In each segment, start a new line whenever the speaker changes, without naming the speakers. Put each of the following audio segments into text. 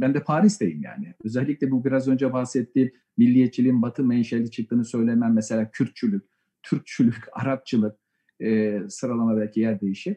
ben de Paris'teyim yani. Özellikle bu biraz önce bahsettiğim milliyetçiliğin batı menşeli çıktığını söylemem mesela Kürtçülük, Türkçülük, Arapçılık e, sıralama belki yer değişir.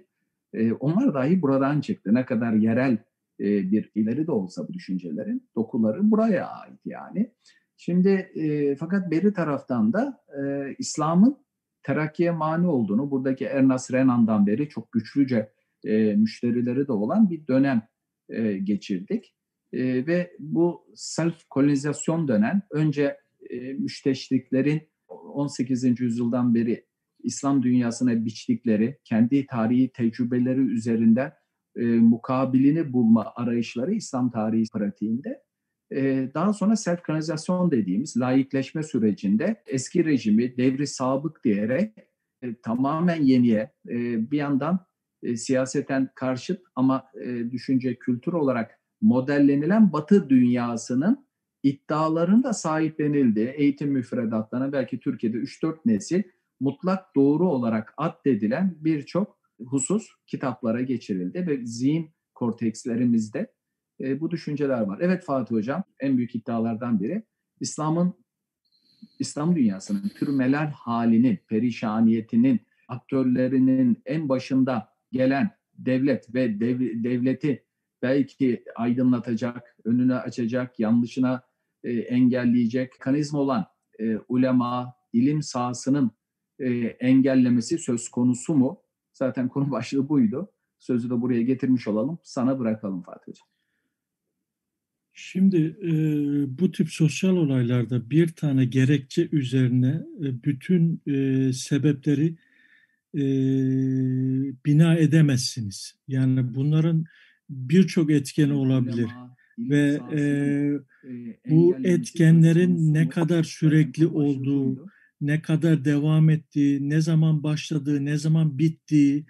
E, onlar dahi buradan çıktı. Ne kadar yerel e, bir ileri de olsa bu düşüncelerin dokuları buraya ait yani. Şimdi e, fakat beri taraftan da e, İslam'ın terakkiye mani olduğunu buradaki Ernest Renan'dan beri çok güçlüce e, müşterileri de olan bir dönem e, geçirdik. E, ve bu self kolonizasyon dönem önce e, müşteşriklerin 18. yüzyıldan beri İslam dünyasına biçtikleri, kendi tarihi tecrübeleri üzerinden e, mukabilini bulma arayışları İslam tarihi pratiğinde e, daha sonra self-kanalizasyon dediğimiz laikleşme sürecinde eski rejimi devri sabık diyerek e, tamamen yeniye e, bir yandan e, siyaseten karşıt ama e, düşünce kültür olarak modellenilen Batı dünyasının iddialarında sahiplenildiği eğitim müfredatlarına belki Türkiye'de 3-4 nesil mutlak doğru olarak addedilen birçok husus kitaplara geçirildi ve zihin kortekslerimizde e, bu düşünceler var. Evet Fatih Hocam en büyük iddialardan biri İslam'ın İslam dünyasının türmeler halinin, perişaniyetinin, aktörlerinin en başında gelen devlet ve dev, devleti belki aydınlatacak, önünü açacak, yanlışına e, engelleyecek kanizm olan e, ulema, ilim sahasının e, engellemesi söz konusu mu? Zaten konu başlığı buydu. Sözü de buraya getirmiş olalım. Sana bırakalım Fatih Hocam.
Şimdi e, bu tip sosyal olaylarda bir tane gerekçe üzerine e, bütün e, sebepleri e, bina edemezsiniz. Yani bunların birçok etkeni olabilir ve e, bu etkenlerin ne kadar sürekli olduğu, ne kadar devam ettiği, ne zaman başladığı, ne zaman bittiği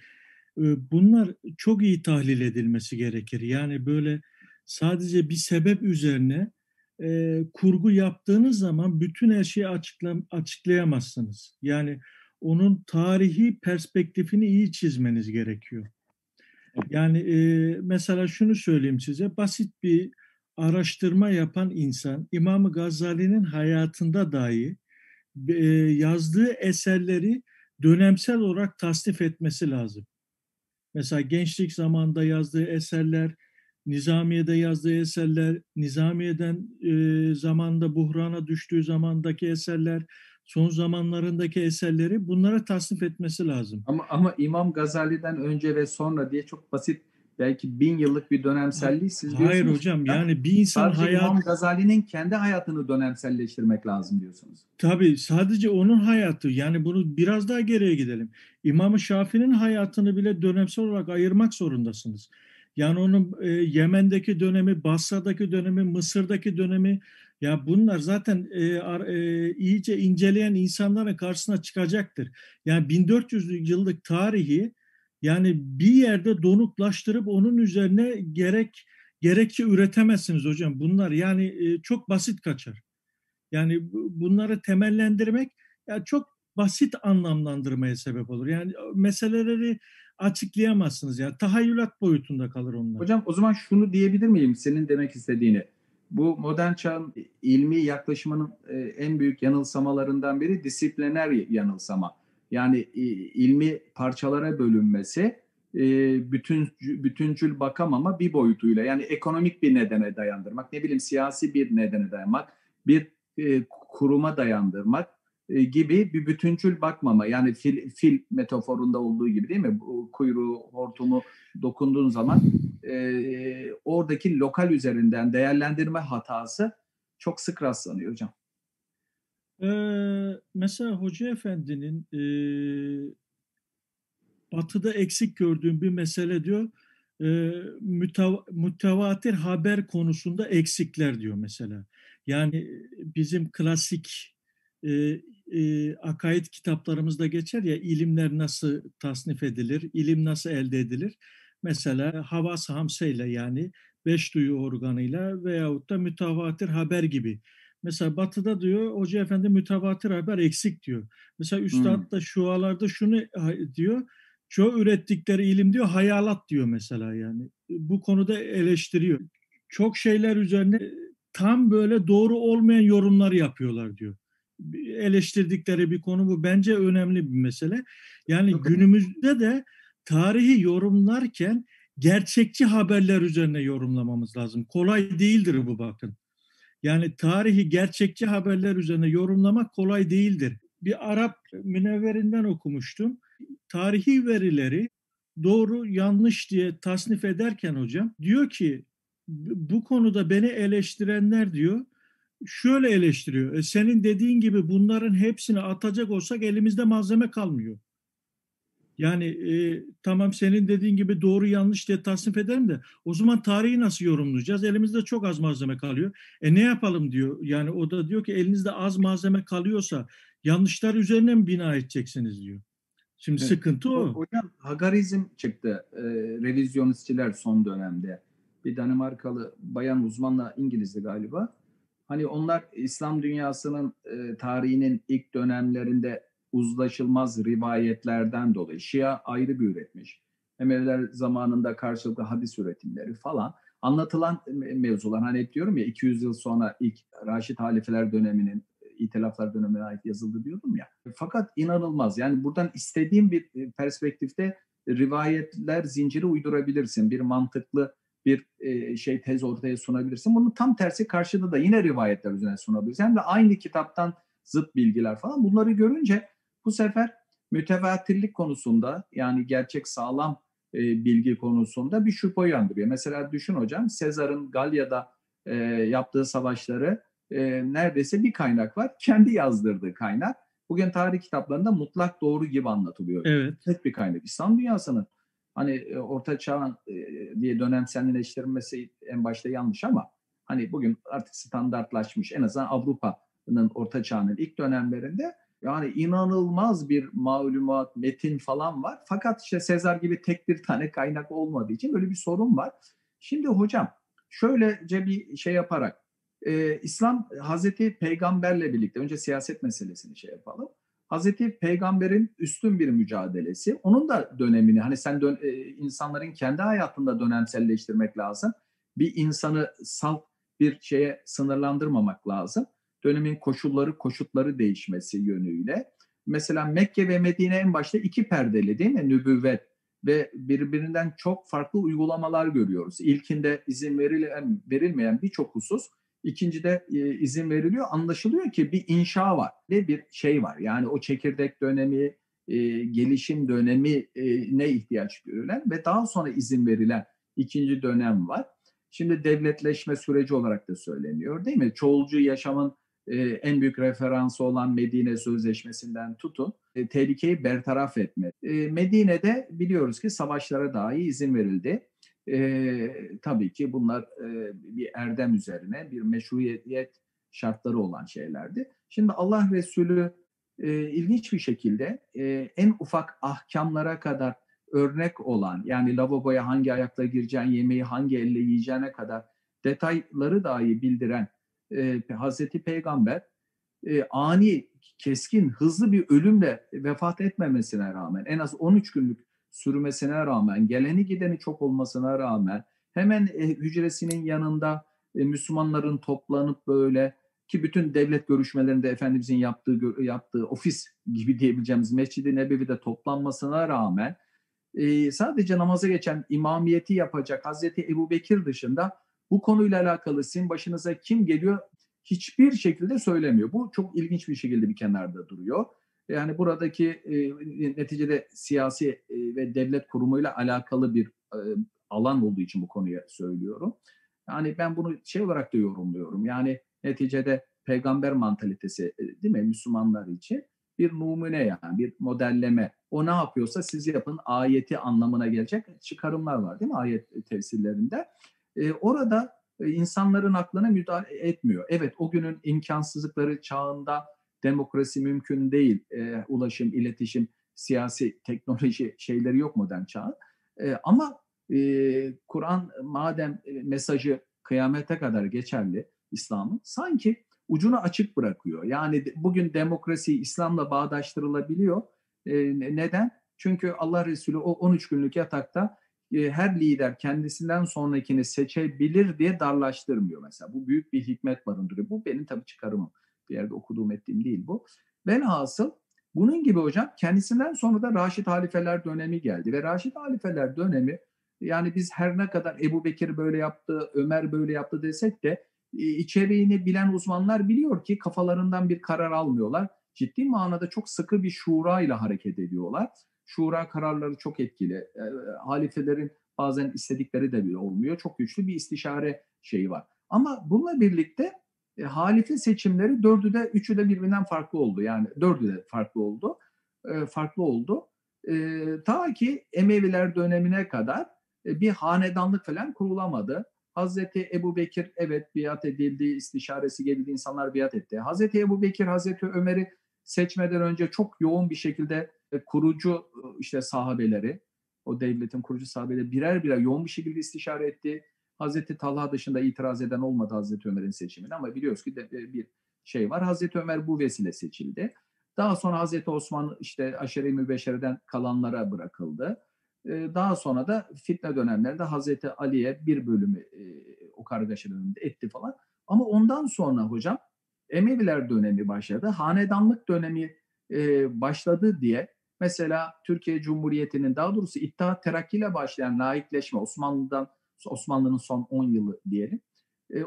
e, bunlar çok iyi tahlil edilmesi gerekir. Yani böyle sadece bir sebep üzerine e, kurgu yaptığınız zaman bütün her şeyi açıkla, açıklayamazsınız. Yani onun tarihi perspektifini iyi çizmeniz gerekiyor. Yani e, mesela şunu söyleyeyim size, basit bir araştırma yapan insan İmam Gazali'nin hayatında dahi e, yazdığı eserleri dönemsel olarak tasnif etmesi lazım. Mesela gençlik zamanında yazdığı eserler, Nizamiye'de yazdığı eserler, Nizamiye'den e, zamanda buhrana düştüğü zamandaki eserler, son zamanlarındaki eserleri bunlara tasnif etmesi lazım.
Ama ama İmam Gazali'den önce ve sonra diye çok basit belki bin yıllık bir dönemselliği siz
diyorsunuz. Hayır hocam yani bir insan
sadece hayat... İmam Gazali'nin kendi hayatını dönemselleştirmek lazım diyorsunuz.
Tabii sadece onun hayatı yani bunu biraz daha geriye gidelim. İmam Şafii'nin hayatını bile dönemsel olarak ayırmak zorundasınız. Yani onun e, Yemen'deki dönemi, Basra'daki dönemi, Mısır'daki dönemi ya bunlar zaten e, e, iyice inceleyen insanların karşısına çıkacaktır. Yani 1400 yıllık tarihi yani bir yerde donuklaştırıp onun üzerine gerek gerekçe üretemezsiniz hocam. Bunlar yani e, çok basit kaçar. Yani bunları temellendirmek ya çok basit anlamlandırmaya sebep olur. Yani meseleleri açıklayamazsınız. Yani tahayyülat boyutunda kalır onlar.
Hocam o zaman şunu diyebilir miyim senin demek istediğini? Bu modern çağın ilmi yaklaşımının e, en büyük yanılsamalarından biri disipliner yanılsama. Yani ilmi parçalara bölünmesi, e, bütün bütüncül bakamama bir boyutuyla. Yani ekonomik bir nedene dayandırmak, ne bileyim siyasi bir nedene dayanmak, bir e, kuruma dayandırmak gibi bir bütüncül bakmama. Yani fil, fil metaforunda olduğu gibi değil mi? Bu kuyruğu, hortumu dokunduğun zaman e, oradaki lokal üzerinden değerlendirme hatası çok sık rastlanıyor hocam.
Ee, mesela Hoca Efendi'nin e, batıda eksik gördüğüm bir mesele diyor e, mütev mütevatir haber konusunda eksikler diyor mesela. Yani bizim klasik e, e, akaid kitaplarımızda geçer ya ilimler nasıl tasnif edilir, ilim nasıl elde edilir. Mesela havas hamseyle yani beş duyu organıyla veyahut da mütevatir haber gibi. Mesela batıda diyor Hoca Efendi mütevatir haber eksik diyor. Mesela Üstad hmm. da şualarda şunu diyor. Çoğu ürettikleri ilim diyor hayalat diyor mesela yani. Bu konuda eleştiriyor. çok şeyler üzerine tam böyle doğru olmayan yorumlar yapıyorlar diyor. Eleştirdikleri bir konu bu. Bence önemli bir mesele. Yani günümüzde de tarihi yorumlarken gerçekçi haberler üzerine yorumlamamız lazım. Kolay değildir bu bakın. Yani tarihi gerçekçi haberler üzerine yorumlamak kolay değildir. Bir Arap münevverinden okumuştum. Tarihi verileri doğru yanlış diye tasnif ederken hocam diyor ki bu konuda beni eleştirenler diyor şöyle eleştiriyor. E senin dediğin gibi bunların hepsini atacak olsak elimizde malzeme kalmıyor. Yani e, tamam senin dediğin gibi doğru yanlış diye tasnif ederim de o zaman tarihi nasıl yorumlayacağız? Elimizde çok az malzeme kalıyor. E ne yapalım diyor. Yani o da diyor ki elinizde az malzeme kalıyorsa yanlışlar üzerine mi bina edeceksiniz diyor. Şimdi evet. sıkıntı o.
Hocam Hagarizm çıktı. E, revizyonistçiler son dönemde. Bir Danimarkalı bayan uzmanla İngilizdi galiba. Hani onlar İslam dünyasının e, tarihinin ilk dönemlerinde uzlaşılmaz rivayetlerden dolayı Şia ayrı bir üretmiş. Emeviler zamanında karşılıklı hadis üretimleri falan anlatılan mevzular hani hep diyorum ya 200 yıl sonra ilk Raşid halifeler döneminin itilaflar dönemine ait yazıldı diyordum ya. Fakat inanılmaz yani buradan istediğim bir e, perspektifte rivayetler zinciri uydurabilirsin. Bir mantıklı bir e, şey tez ortaya sunabilirsin. Bunun tam tersi karşıda da yine rivayetler üzerine sunabilirsin. Hem de aynı kitaptan zıt bilgiler falan bunları görünce bu sefer mütevatirlik konusunda yani gerçek sağlam e, bilgi konusunda bir şüphe uyandırıyor. Mesela düşün hocam Sezar'ın Galya'da e, yaptığı savaşları e, neredeyse bir kaynak var. Kendi yazdırdığı kaynak. Bugün tarih kitaplarında mutlak doğru gibi anlatılıyor.
Evet.
Tek bir kaynak. İslam dünyasının hani e, orta çağ e, diye dönemselleştirilmesi en başta yanlış ama hani bugün artık standartlaşmış en azından Avrupa'nın orta çağının ilk dönemlerinde yani inanılmaz bir malumat, metin falan var. Fakat işte Sezar gibi tek bir tane kaynak olmadığı için böyle bir sorun var. Şimdi hocam şöylece bir şey yaparak e, İslam Hazreti Peygamberle birlikte önce siyaset meselesini şey yapalım. Hazreti Peygamber'in üstün bir mücadelesi. Onun da dönemini hani sen dön, e, insanların kendi hayatında dönemselleştirmek lazım. Bir insanı salt bir şeye sınırlandırmamak lazım dönemin koşulları, koşutları değişmesi yönüyle. Mesela Mekke ve Medine en başta iki perdeli değil mi? Nübüvvet ve birbirinden çok farklı uygulamalar görüyoruz. İlkinde izin verilen, verilmeyen birçok husus, ikincide e, izin veriliyor. Anlaşılıyor ki bir inşa var ve bir şey var. Yani o çekirdek dönemi, e, gelişim dönemi e, ne ihtiyaç görülen ve daha sonra izin verilen ikinci dönem var. Şimdi devletleşme süreci olarak da söyleniyor değil mi? Çoğulcu yaşamın e, en büyük referansı olan Medine Sözleşmesi'nden tutun e, tehlikeyi bertaraf etme. E, Medine'de biliyoruz ki savaşlara dahi izin verildi. Tabii ki bunlar bir erdem üzerine bir meşruiyet şartları olan şeylerdi. Şimdi Allah Resulü ilginç bir şekilde en ufak ahkamlara kadar örnek olan yani lavaboya hangi ayakla gireceğin, yemeği hangi elle yiyeceğine kadar detayları dahi bildiren e, Hazreti Peygamber e, ani, keskin, hızlı bir ölümle vefat etmemesine rağmen en az 13 günlük sürmesine rağmen, geleni gideni çok olmasına rağmen hemen e, hücresinin yanında e, Müslümanların toplanıp böyle ki bütün devlet görüşmelerinde Efendimizin yaptığı yaptığı ofis gibi diyebileceğimiz Mescid-i Nebevi'de toplanmasına rağmen e, sadece namaza geçen imamiyeti yapacak Hazreti Ebu Bekir dışında bu konuyla alakalı sizin başınıza kim geliyor hiçbir şekilde söylemiyor. Bu çok ilginç bir şekilde bir kenarda duruyor. Yani buradaki e, neticede siyasi e, ve devlet kurumuyla alakalı bir e, alan olduğu için bu konuya söylüyorum. Yani ben bunu şey olarak da yorumluyorum. Yani neticede peygamber mantalitesi e, değil mi Müslümanlar için bir numune yani bir modelleme. O ne yapıyorsa siz yapın ayeti anlamına gelecek çıkarımlar var değil mi ayet tefsirlerinde. E, orada e, insanların aklına müdahale etmiyor. Evet o günün imkansızlıkları çağında demokrasi mümkün değil. E, ulaşım, iletişim, siyasi, teknoloji şeyleri yok modern çağın. E, ama e, Kur'an madem e, mesajı kıyamete kadar geçerli İslam'ın sanki ucunu açık bırakıyor. Yani bugün demokrasi İslam'la bağdaştırılabiliyor. E, neden? Çünkü Allah Resulü o 13 günlük yatakta her lider kendisinden sonrakini seçebilir diye darlaştırmıyor mesela. Bu büyük bir hikmet barındırıyor. Bu benim tabii çıkarımım. Bir yerde okuduğum ettiğim değil bu. Velhasıl bunun gibi hocam kendisinden sonra da Raşid Halifeler dönemi geldi ve Raşid Halifeler dönemi yani biz her ne kadar Ebu Bekir böyle yaptı, Ömer böyle yaptı desek de e, içeriğini bilen uzmanlar biliyor ki kafalarından bir karar almıyorlar. Ciddi manada çok sıkı bir şura ile hareket ediyorlar. Şura kararları çok etkili. E, halifelerin bazen istedikleri de bile olmuyor. Çok güçlü bir istişare şeyi var. Ama bununla birlikte e, halife seçimleri dördü de üçü de birbirinden farklı oldu. Yani dördü de farklı oldu. E, farklı oldu. E, ta ki Emeviler dönemine kadar e, bir hanedanlık falan kurulamadı. Hazreti Ebu Bekir evet biat edildi, istişaresi geldi, insanlar biat etti. Hazreti Ebu Bekir, Hazreti Ömer'i seçmeden önce çok yoğun bir şekilde kurucu e, işte sahabeleri, o devletin kurucu sahabeleri birer birer yoğun bir şekilde istişare etti. Hazreti Talha dışında itiraz eden olmadı Hazreti Ömer'in seçimine ama biliyoruz ki de e, bir şey var. Hazreti Ömer bu vesile seçildi. Daha sonra Hazreti Osman işte aşere-i mübeşereden kalanlara bırakıldı. Daha sonra da fitne dönemlerinde Hazreti Ali'ye bir bölümü o kargaşa etti falan. Ama ondan sonra hocam Emeviler dönemi başladı. Hanedanlık dönemi başladı diye mesela Türkiye Cumhuriyeti'nin daha doğrusu İttihat Terakki ile başlayan laikleşme Osmanlı'dan Osmanlı'nın son 10 yılı diyelim.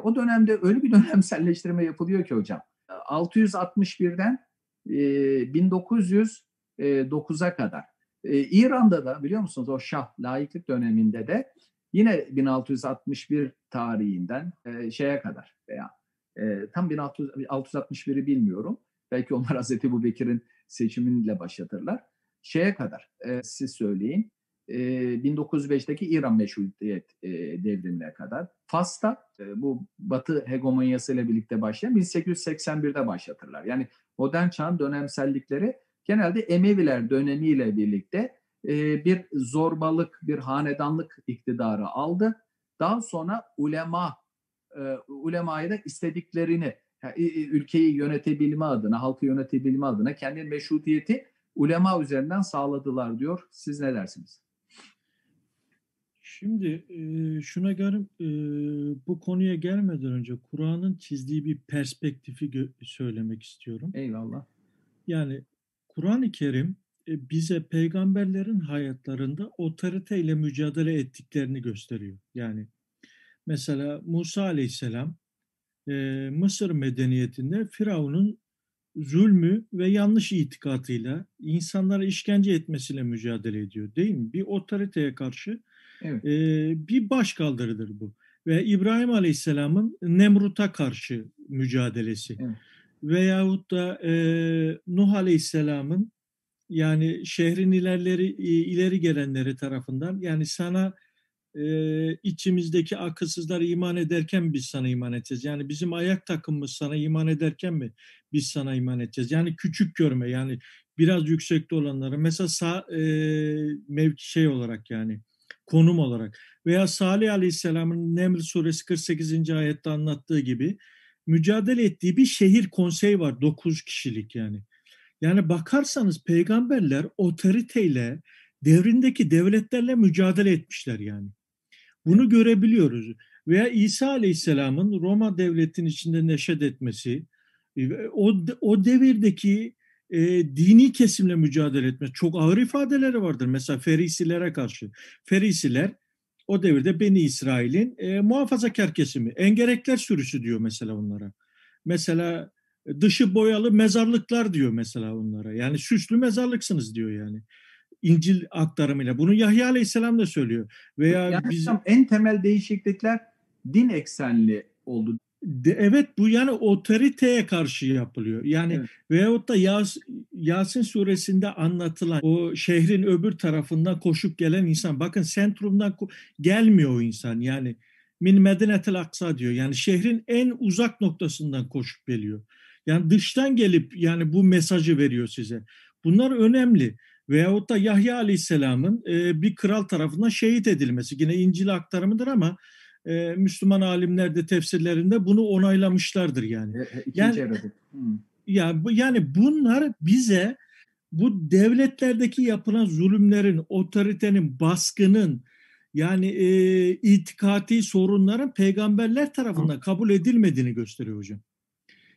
o dönemde öyle bir dönemselleştirme yapılıyor ki hocam. 661'den 1909'a kadar ee, İran'da da biliyor musunuz o Şah laiklik döneminde de yine 1661 tarihinden e, şeye kadar veya e, tam 1661'i bilmiyorum. Belki onlar Hazreti Ebu Bekir'in seçimiyle başlatırlar. Şeye kadar e, siz söyleyin. E, 1905'teki İran meşrutiyet e, devrimine kadar. Fas'ta e, bu Batı hegemonyası ile birlikte başlayan 1881'de başlatırlar. Yani modern çağın dönemsellikleri genelde Emeviler dönemiyle birlikte e, bir zorbalık, bir hanedanlık iktidarı aldı. Daha sonra ulema, e, ulemayı da istediklerini, yani, ülkeyi yönetebilme adına, halkı yönetebilme adına kendi meşrutiyeti ulema üzerinden sağladılar diyor. Siz ne dersiniz?
Şimdi e, şuna göre e, bu konuya gelmeden önce Kur'an'ın çizdiği bir perspektifi söylemek istiyorum.
Eyvallah.
Yani Kur'an-ı Kerim e, bize peygamberlerin hayatlarında otoriteyle mücadele ettiklerini gösteriyor. Yani mesela Musa Aleyhisselam e, Mısır medeniyetinde Firavun'un zulmü ve yanlış itikatıyla insanlara işkence etmesiyle mücadele ediyor değil mi? Bir otoriteye karşı evet. e, bir başkaldırıdır bu. Ve İbrahim Aleyhisselam'ın Nemrut'a karşı mücadelesi. Evet veyahut da e, Nuh Aleyhisselam'ın yani şehrin ilerleri ileri gelenleri tarafından yani sana e, içimizdeki akılsızlar iman ederken biz sana iman edeceğiz. Yani bizim ayak takımımız sana iman ederken mi biz sana iman edeceğiz? Yani küçük görme yani biraz yüksekte olanları mesela sağ, e, mevki şey olarak yani konum olarak veya Salih Aleyhisselam'ın Neml suresi 48. ayette anlattığı gibi mücadele ettiği bir şehir konseyi var. Dokuz kişilik yani. Yani bakarsanız peygamberler otoriteyle devrindeki devletlerle mücadele etmişler yani. Bunu görebiliyoruz. Veya İsa Aleyhisselam'ın Roma devletinin içinde neşet etmesi, o, o devirdeki e, dini kesimle mücadele etme çok ağır ifadeleri vardır. Mesela Ferisilere karşı. Ferisiler o devirde Beni İsrail'in e, muhafazakar kesimi. Engerekler sürüsü diyor mesela onlara. Mesela e, dışı boyalı mezarlıklar diyor mesela onlara. Yani süslü mezarlıksınız diyor yani. İncil aktarımıyla. Bunu Yahya Aleyhisselam da söylüyor. Veya
yani bizim en temel değişiklikler din eksenli oldu
de, evet bu yani otoriteye karşı yapılıyor. Yani evet. veyahut da Yas, Yasin suresinde anlatılan o şehrin öbür tarafından koşup gelen insan. Bakın sentrumdan gelmiyor o insan. Yani min medinetel aksa diyor. Yani şehrin en uzak noktasından koşup geliyor. Yani dıştan gelip yani bu mesajı veriyor size. Bunlar önemli. Veyahut da Yahya Aleyhisselam'ın e, bir kral tarafından şehit edilmesi. Yine İncil aktarımıdır ama e, Müslüman alimler de tefsirlerinde bunu onaylamışlardır yani. E,
ikinci yani,
hmm. ya, yani bunlar bize bu devletlerdeki yapılan zulümlerin, otoritenin, baskının yani e, itikati sorunların peygamberler tarafından kabul edilmediğini gösteriyor hocam.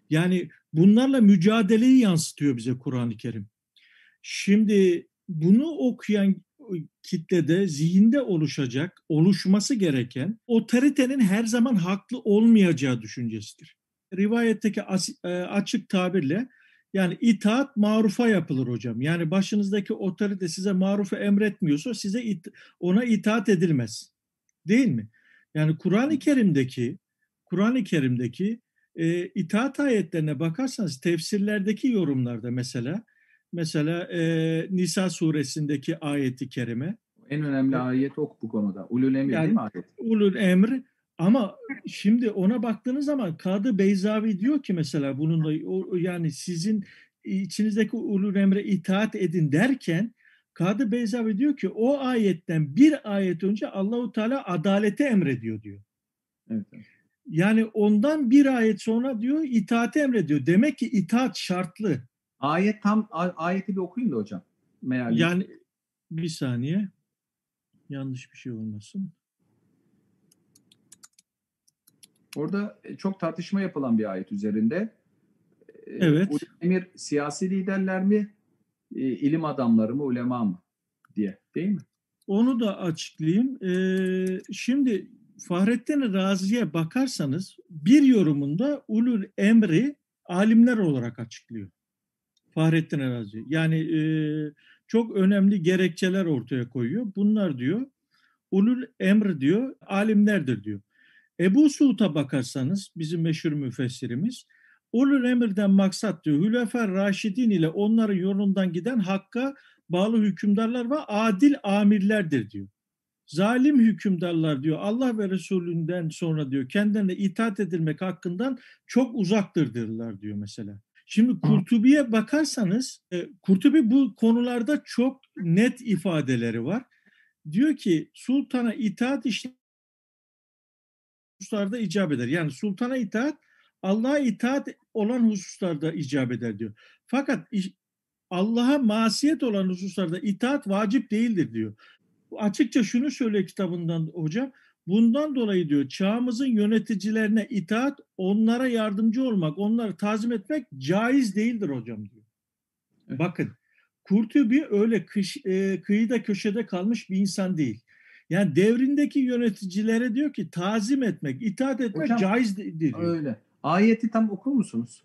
Yani bunlarla mücadeleyi yansıtıyor bize Kur'an-ı Kerim. Şimdi bunu okuyan kitlede zihinde oluşacak, oluşması gereken otoritenin her zaman haklı olmayacağı düşüncesidir. Rivayetteki e, açık tabirle yani itaat marufa yapılır hocam. Yani başınızdaki otorite size marufu emretmiyorsa size it ona itaat edilmez. Değil mi? Yani Kur'an-ı Kerim'deki Kur'an-ı Kerim'deki e, itaat ayetlerine bakarsanız tefsirlerdeki yorumlarda mesela mesela e, Nisa suresindeki ayeti kerime
en önemli e, ayet ok bu konuda. Ulul emir yani, değil mi ayet?
Ulul emr ama şimdi ona baktığınız zaman Kadı Beyzavi diyor ki mesela bununla o, yani sizin içinizdeki ulul emre itaat edin derken Kadı Beyzavi diyor ki o ayetten bir ayet önce Allahu Teala adalete emrediyor diyor. Evet, evet. Yani ondan bir ayet sonra diyor itaate emrediyor. Demek ki itaat şartlı.
Ayet tam ayeti bir okuyun da hocam.
Meali. Yani bir saniye. Yanlış bir şey olmasın.
Orada e, çok tartışma yapılan bir ayet üzerinde.
E, evet.
Emir siyasi liderler mi, e, ilim adamları mı, ulema mı diye değil mi?
Onu da açıklayayım. Ee, şimdi Fahrettin Razi'ye bakarsanız bir yorumunda ulul emri alimler olarak açıklıyor. Fahrettin Razi. Yani e, çok önemli gerekçeler ortaya koyuyor. Bunlar diyor ulul emr diyor alimlerdir diyor. Ebu Suud'a bakarsanız bizim meşhur müfessirimiz ulul emirden maksat diyor Hülefer Raşidin ile onların yolundan giden hakka bağlı hükümdarlar ve adil amirlerdir diyor zalim hükümdarlar diyor Allah ve Resulünden sonra diyor kendilerine itaat edilmek hakkından çok uzaktırdırlar diyor mesela. Şimdi Kurtubi'ye bakarsanız e, Kurtubi bu konularda çok net ifadeleri var. Diyor ki sultana itaat hususlarda icap eder. Yani sultana itaat Allah'a itaat olan hususlarda icap eder diyor. Fakat Allah'a masiyet olan hususlarda itaat vacip değildir diyor açıkça şunu söylüyor kitabından hocam. Bundan dolayı diyor çağımızın yöneticilerine itaat, onlara yardımcı olmak, onları tazim etmek caiz değildir hocam diyor. Evet. Bakın Kurtubi öyle kış, e, kıyıda köşede kalmış bir insan değil. Yani devrindeki yöneticilere diyor ki tazim etmek, itaat etmek hocam, caiz değildir. Diyor.
Öyle. Ayeti tam okur musunuz?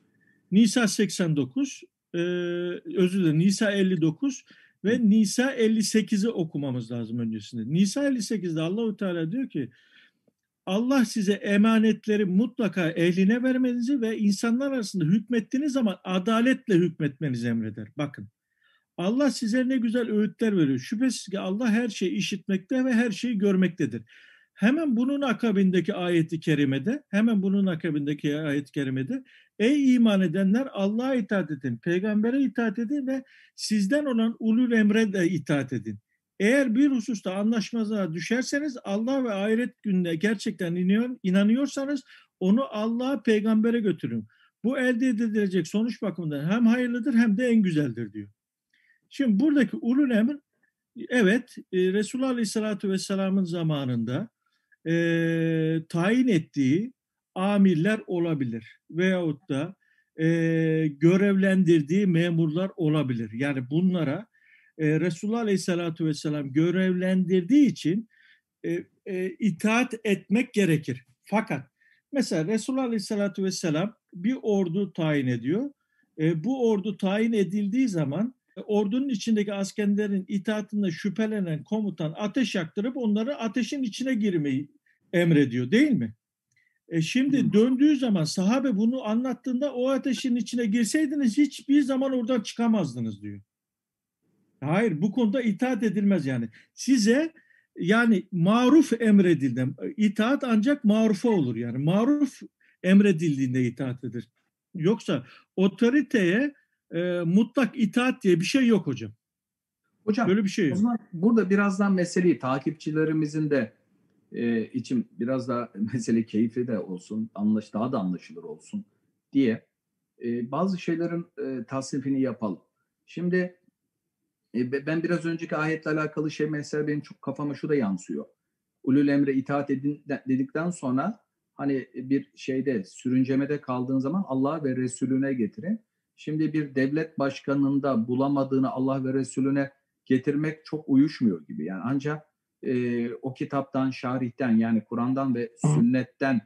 Nisa 89, e, özür dilerim Nisa 59 ve Nisa 58'i okumamız lazım öncesinde. Nisa 58'de Allahu Teala diyor ki Allah size emanetleri mutlaka ehline vermenizi ve insanlar arasında hükmettiğiniz zaman adaletle hükmetmenizi emreder. Bakın Allah size ne güzel öğütler veriyor. Şüphesiz ki Allah her şeyi işitmekte ve her şeyi görmektedir. Hemen bunun akabindeki ayeti kerimede, hemen bunun akabindeki ayet-i kerimede ey iman edenler Allah'a itaat edin, peygambere itaat edin ve sizden olan ulul emre de itaat edin. Eğer bir hususta anlaşmazlığa düşerseniz Allah ve ahiret gününe gerçekten inanıyorsanız onu Allah'a peygambere götürün. Bu elde edilecek sonuç bakımından hem hayırlıdır hem de en güzeldir diyor. Şimdi buradaki ulul emir evet e, Resulullah Aleyhisselatü Vesselam'ın zamanında e, tayin ettiği amirler olabilir veyahut da e, görevlendirdiği memurlar olabilir. Yani bunlara e, Resulullah Aleyhisselatü Vesselam görevlendirdiği için e, e, itaat etmek gerekir. Fakat mesela Resulullah Aleyhisselatü Vesselam bir ordu tayin ediyor. E, bu ordu tayin edildiği zaman ordunun içindeki askerlerin itaatinde şüphelenen komutan ateş yaktırıp onları ateşin içine girmeyi emrediyor değil mi? E şimdi döndüğü zaman sahabe bunu anlattığında o ateşin içine girseydiniz hiçbir zaman oradan çıkamazdınız diyor. Hayır bu konuda itaat edilmez yani. Size yani maruf emredildi. İtaat ancak marufa olur yani. Maruf emredildiğinde itaat edilir. Yoksa otoriteye e, mutlak itaat diye bir şey yok hocam.
Hocam böyle bir şey yok. O zaman burada birazdan meseleyi takipçilerimizin de e, için biraz daha mesele keyfi de olsun, anlaş daha da anlaşılır olsun diye e, bazı şeylerin e, tasnifini yapalım. Şimdi e, ben biraz önceki ayetle alakalı şey mesela benim çok kafama şu da yansıyor. ulul emre itaat edin dedikten sonra hani bir şeyde sürüncemede kaldığın zaman Allah ve Resulüne getirin. Şimdi bir devlet başkanında bulamadığını Allah ve Resulüne getirmek çok uyuşmuyor gibi. Yani ancak e, o kitaptan, şarihten yani Kur'an'dan ve sünnetten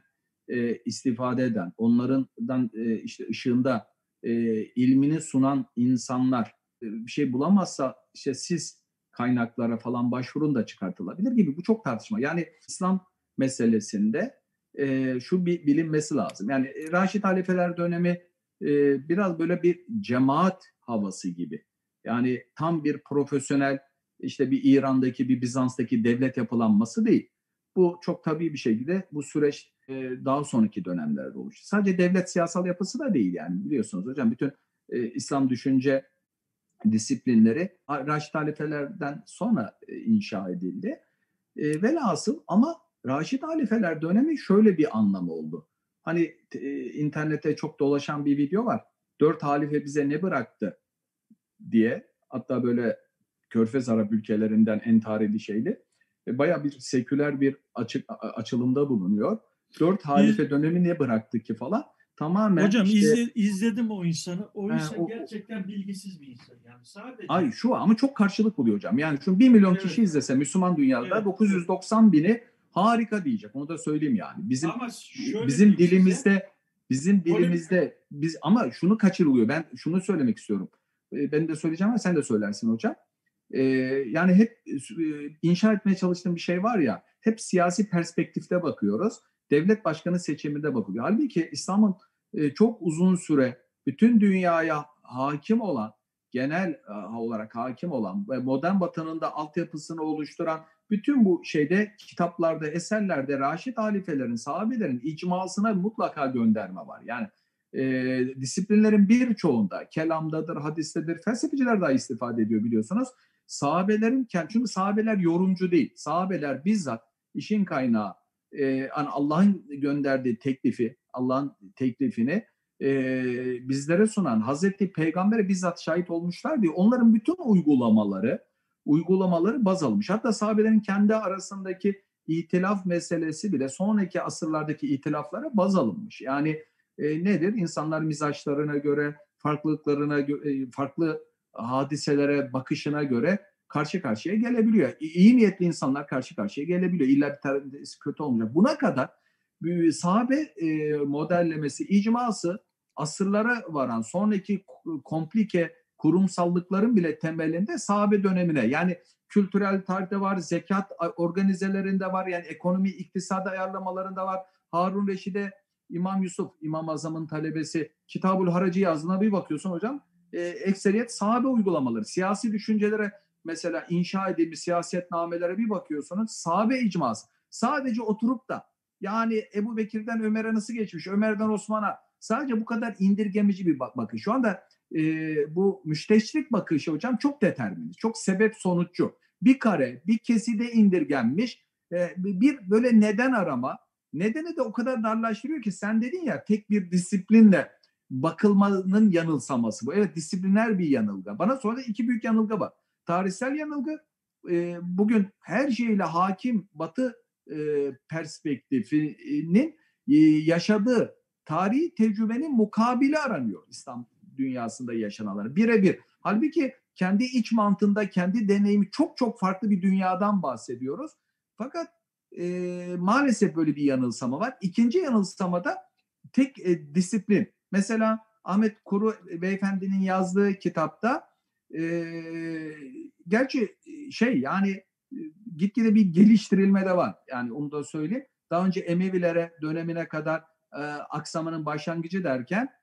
e, istifade eden, onlardan e, işte ışığında e, ilmini sunan insanlar e, bir şey bulamazsa işte siz kaynaklara falan başvurun da çıkartılabilir gibi. Bu çok tartışma. Yani İslam meselesinde e, şu bir bilinmesi lazım. Yani e, Raşid halifeler dönemi e, biraz böyle bir cemaat havası gibi. Yani tam bir profesyonel işte bir İran'daki bir Bizans'taki devlet yapılanması değil. Bu çok tabii bir şekilde bu süreç e, daha sonraki dönemlerde oluştu. Sadece devlet siyasal yapısı da değil yani biliyorsunuz hocam bütün e, İslam düşünce disiplinleri Raşid halifelerden sonra e, inşa edildi. E, velhasıl ama Raşid halifeler dönemi şöyle bir anlamı oldu. Hani e, internette çok dolaşan bir video var. Dört halife bize ne bıraktı diye. Hatta böyle Körfez Arap ülkelerinden entarili şeyli. E, Baya bir seküler bir açık, açılımda bulunuyor. Dört halife dönemi ne bıraktı ki falan. Tamamen
Hocam
işte,
izle, izledim o insanı. O
He,
insan
o-
gerçekten bilgisiz bir insan. Yani sadece
Ay şu ama çok karşılık buluyor hocam. Yani şu 1 milyon
Evet.
kişi izlese Müslüman dünyada
Evet.
990 bini harika diyecek. Onu da söyleyeyim yani. Bizim bizim
diyeyim size,
dilimizde bizim dilimizde biz ama şunu kaçırılıyor. Ben şunu söylemek istiyorum. Ee, Ben de söyleyeceğim ama sen de söylersin hocam. Ee, yani hep e, inşa etmeye çalıştığım bir şey var ya. Hep siyasi perspektifte bakıyoruz. Devlet başkanı seçiminde bakılıyor. Halbuki İslam'ın e, çok uzun süre bütün dünyaya hakim olan, genel e, olarak hakim olan ve modern batının da altyapısını oluşturan bütün bu şeyde kitaplarda, eserlerde Raşid halifelerin, sahabelerin icmasına mutlaka gönderme var. Yani e, disiplinlerin birçoğunda, kelamdadır, hadistedir, felsefeciler daha istifade ediyor biliyorsunuz. Sahabelerin, çünkü sahabeler yorumcu değil. Sahabeler bizzat işin kaynağı, e, yani Allah'ın gönderdiği teklifi, Allah'ın teklifini e, bizlere sunan Hazreti Peygamber'e bizzat şahit olmuşlar diye onların bütün uygulamaları uygulamaları baz almış. Hatta sahabelerin kendi arasındaki itilaf meselesi bile sonraki asırlardaki itilaflara baz alınmış. Yani e, nedir? İnsanlar mizaçlarına göre, farklılıklarına e, farklı hadiselere bakışına göre karşı karşıya gelebiliyor. İyi niyetli insanlar karşı karşıya gelebiliyor. İlla bir tanesi kötü olmayacak. Buna kadar bir sahabe e, modellemesi, icması asırlara varan sonraki komplike kurumsallıkların bile temelinde sahabe dönemine yani kültürel tarihte var, zekat organizelerinde var, yani ekonomi, iktisadi ayarlamalarında var. Harun Reşid'e İmam Yusuf, İmam Azam'ın talebesi Kitabul Haracı yazdığına bir bakıyorsun hocam. E, ekseriyet sahabe uygulamaları, siyasi düşüncelere mesela inşa edilmiş siyasetnamelere bir bakıyorsunuz. Sahabe icması. Sadece oturup da yani Ebu Bekir'den Ömer'e nasıl geçmiş, Ömer'den Osman'a sadece bu kadar indirgemici bir bak bakış. Şu anda e, bu müşteşrik bakışı hocam çok determinist, çok sebep sonuççu. Bir kare, bir keside indirgenmiş, e, bir böyle neden arama, nedeni de o kadar darlaştırıyor ki sen dedin ya tek bir disiplinle bakılmanın yanılsaması bu. Evet disipliner bir yanılgı. Bana sonra iki büyük yanılgı var. Tarihsel yanılgı, e, bugün her şeyle hakim Batı e, perspektifinin e, yaşadığı tarihi tecrübenin mukabili aranıyor İslam dünyasında yaşananları. Birebir. Halbuki kendi iç mantığında, kendi deneyimi çok çok farklı bir dünyadan bahsediyoruz. Fakat e, maalesef böyle bir yanılsama var. İkinci yanılsamada tek e, disiplin. Mesela Ahmet Kuru Beyefendi'nin yazdığı kitapta e, gerçi şey yani e, gitgide bir geliştirilme de var. Yani onu da söyleyeyim. Daha önce Emevilere dönemine kadar e, aksamının başlangıcı derken e,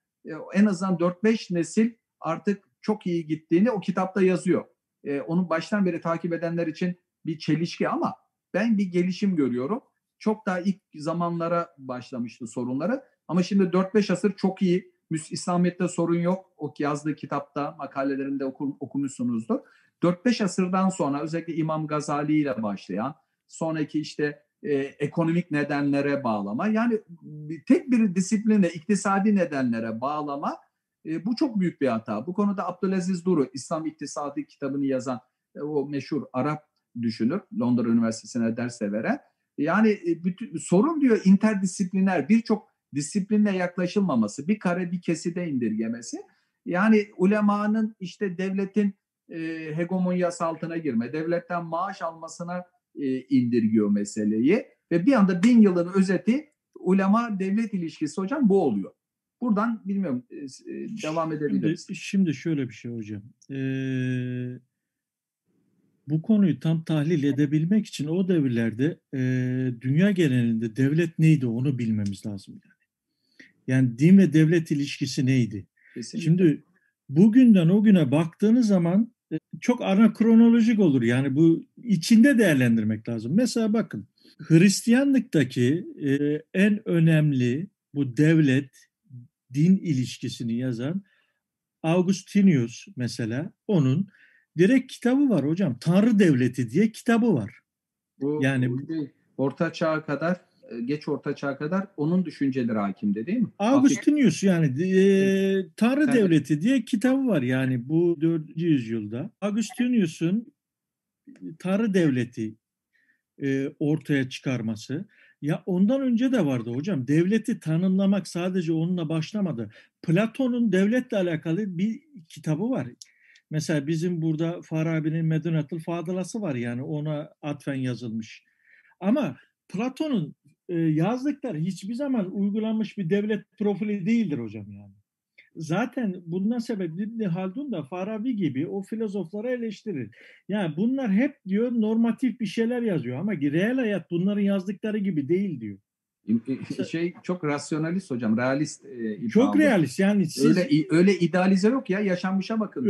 en azından 4-5 nesil artık çok iyi gittiğini o kitapta yazıyor. E, onu baştan beri takip edenler için bir çelişki ama ben bir gelişim görüyorum. Çok daha ilk zamanlara başlamıştı sorunları. Ama şimdi 4-5 asır çok iyi. İslamiyet'te sorun yok. O yazdığı kitapta, makalelerinde okur, okumuşsunuzdur. 4-5 asırdan sonra özellikle İmam Gazali ile başlayan, sonraki işte e, ekonomik nedenlere bağlama, yani tek bir disipline, iktisadi nedenlere bağlama e, bu çok büyük bir hata. Bu konuda Abdülaziz Duru, İslam İktisadi kitabını yazan e, o meşhur Arap düşünür, Londra Üniversitesi'ne ders de veren, Yani e, bütün, sorun diyor interdisipliner birçok disiplinle yaklaşılmaması, bir kare bir keside indirgemesi. Yani ulemanın işte devletin e, hegemonyası altına girme, devletten maaş almasına e, indirgiyor meseleyi ve bir anda bin yılın özeti ulema devlet ilişkisi hocam bu oluyor. Buradan bilmiyorum e, e devam edebiliriz.
Şimdi, şimdi şöyle bir şey hocam. Ee, bu konuyu tam tahlil edebilmek için o devirlerde e, dünya genelinde devlet neydi onu bilmemiz lazım yani. Yani din ve devlet ilişkisi neydi? Kesinlikle. Şimdi bugünden o güne baktığınız zaman çok anakronolojik olur. Yani bu içinde değerlendirmek lazım. Mesela bakın Hristiyanlıktaki e, en önemli bu devlet din ilişkisini yazan Augustinius mesela onun direkt kitabı var hocam. Tanrı Devleti diye kitabı var.
Bu, yani bu şey, orta çağa kadar geç orta çağa kadar onun düşünceleri hakimdi değil mi?
Augustinius yani e, Tanrı evet. Devleti diye kitabı var yani bu 4. yüzyılda. Augustinius'un Tanrı Devleti e, ortaya çıkarması. Ya ondan önce de vardı hocam. Devleti tanımlamak sadece onunla başlamadı. Platon'un devletle alakalı bir kitabı var. Mesela bizim burada Farabi'nin Medunatıl Fadılası var yani ona atfen yazılmış. Ama Platon'un e, yazdıkları hiçbir zaman uygulanmış bir devlet profili değildir hocam yani. Zaten bundan sebep İbn Haldun da Farabi gibi o filozofları eleştirir. Yani bunlar hep diyor normatif bir şeyler yazıyor ama reel hayat bunların yazdıkları gibi değil diyor.
Şey çok rasyonalist hocam, realist.
E, çok realist yani
siz... öyle öyle idealize yok ya yaşanmışa bakın.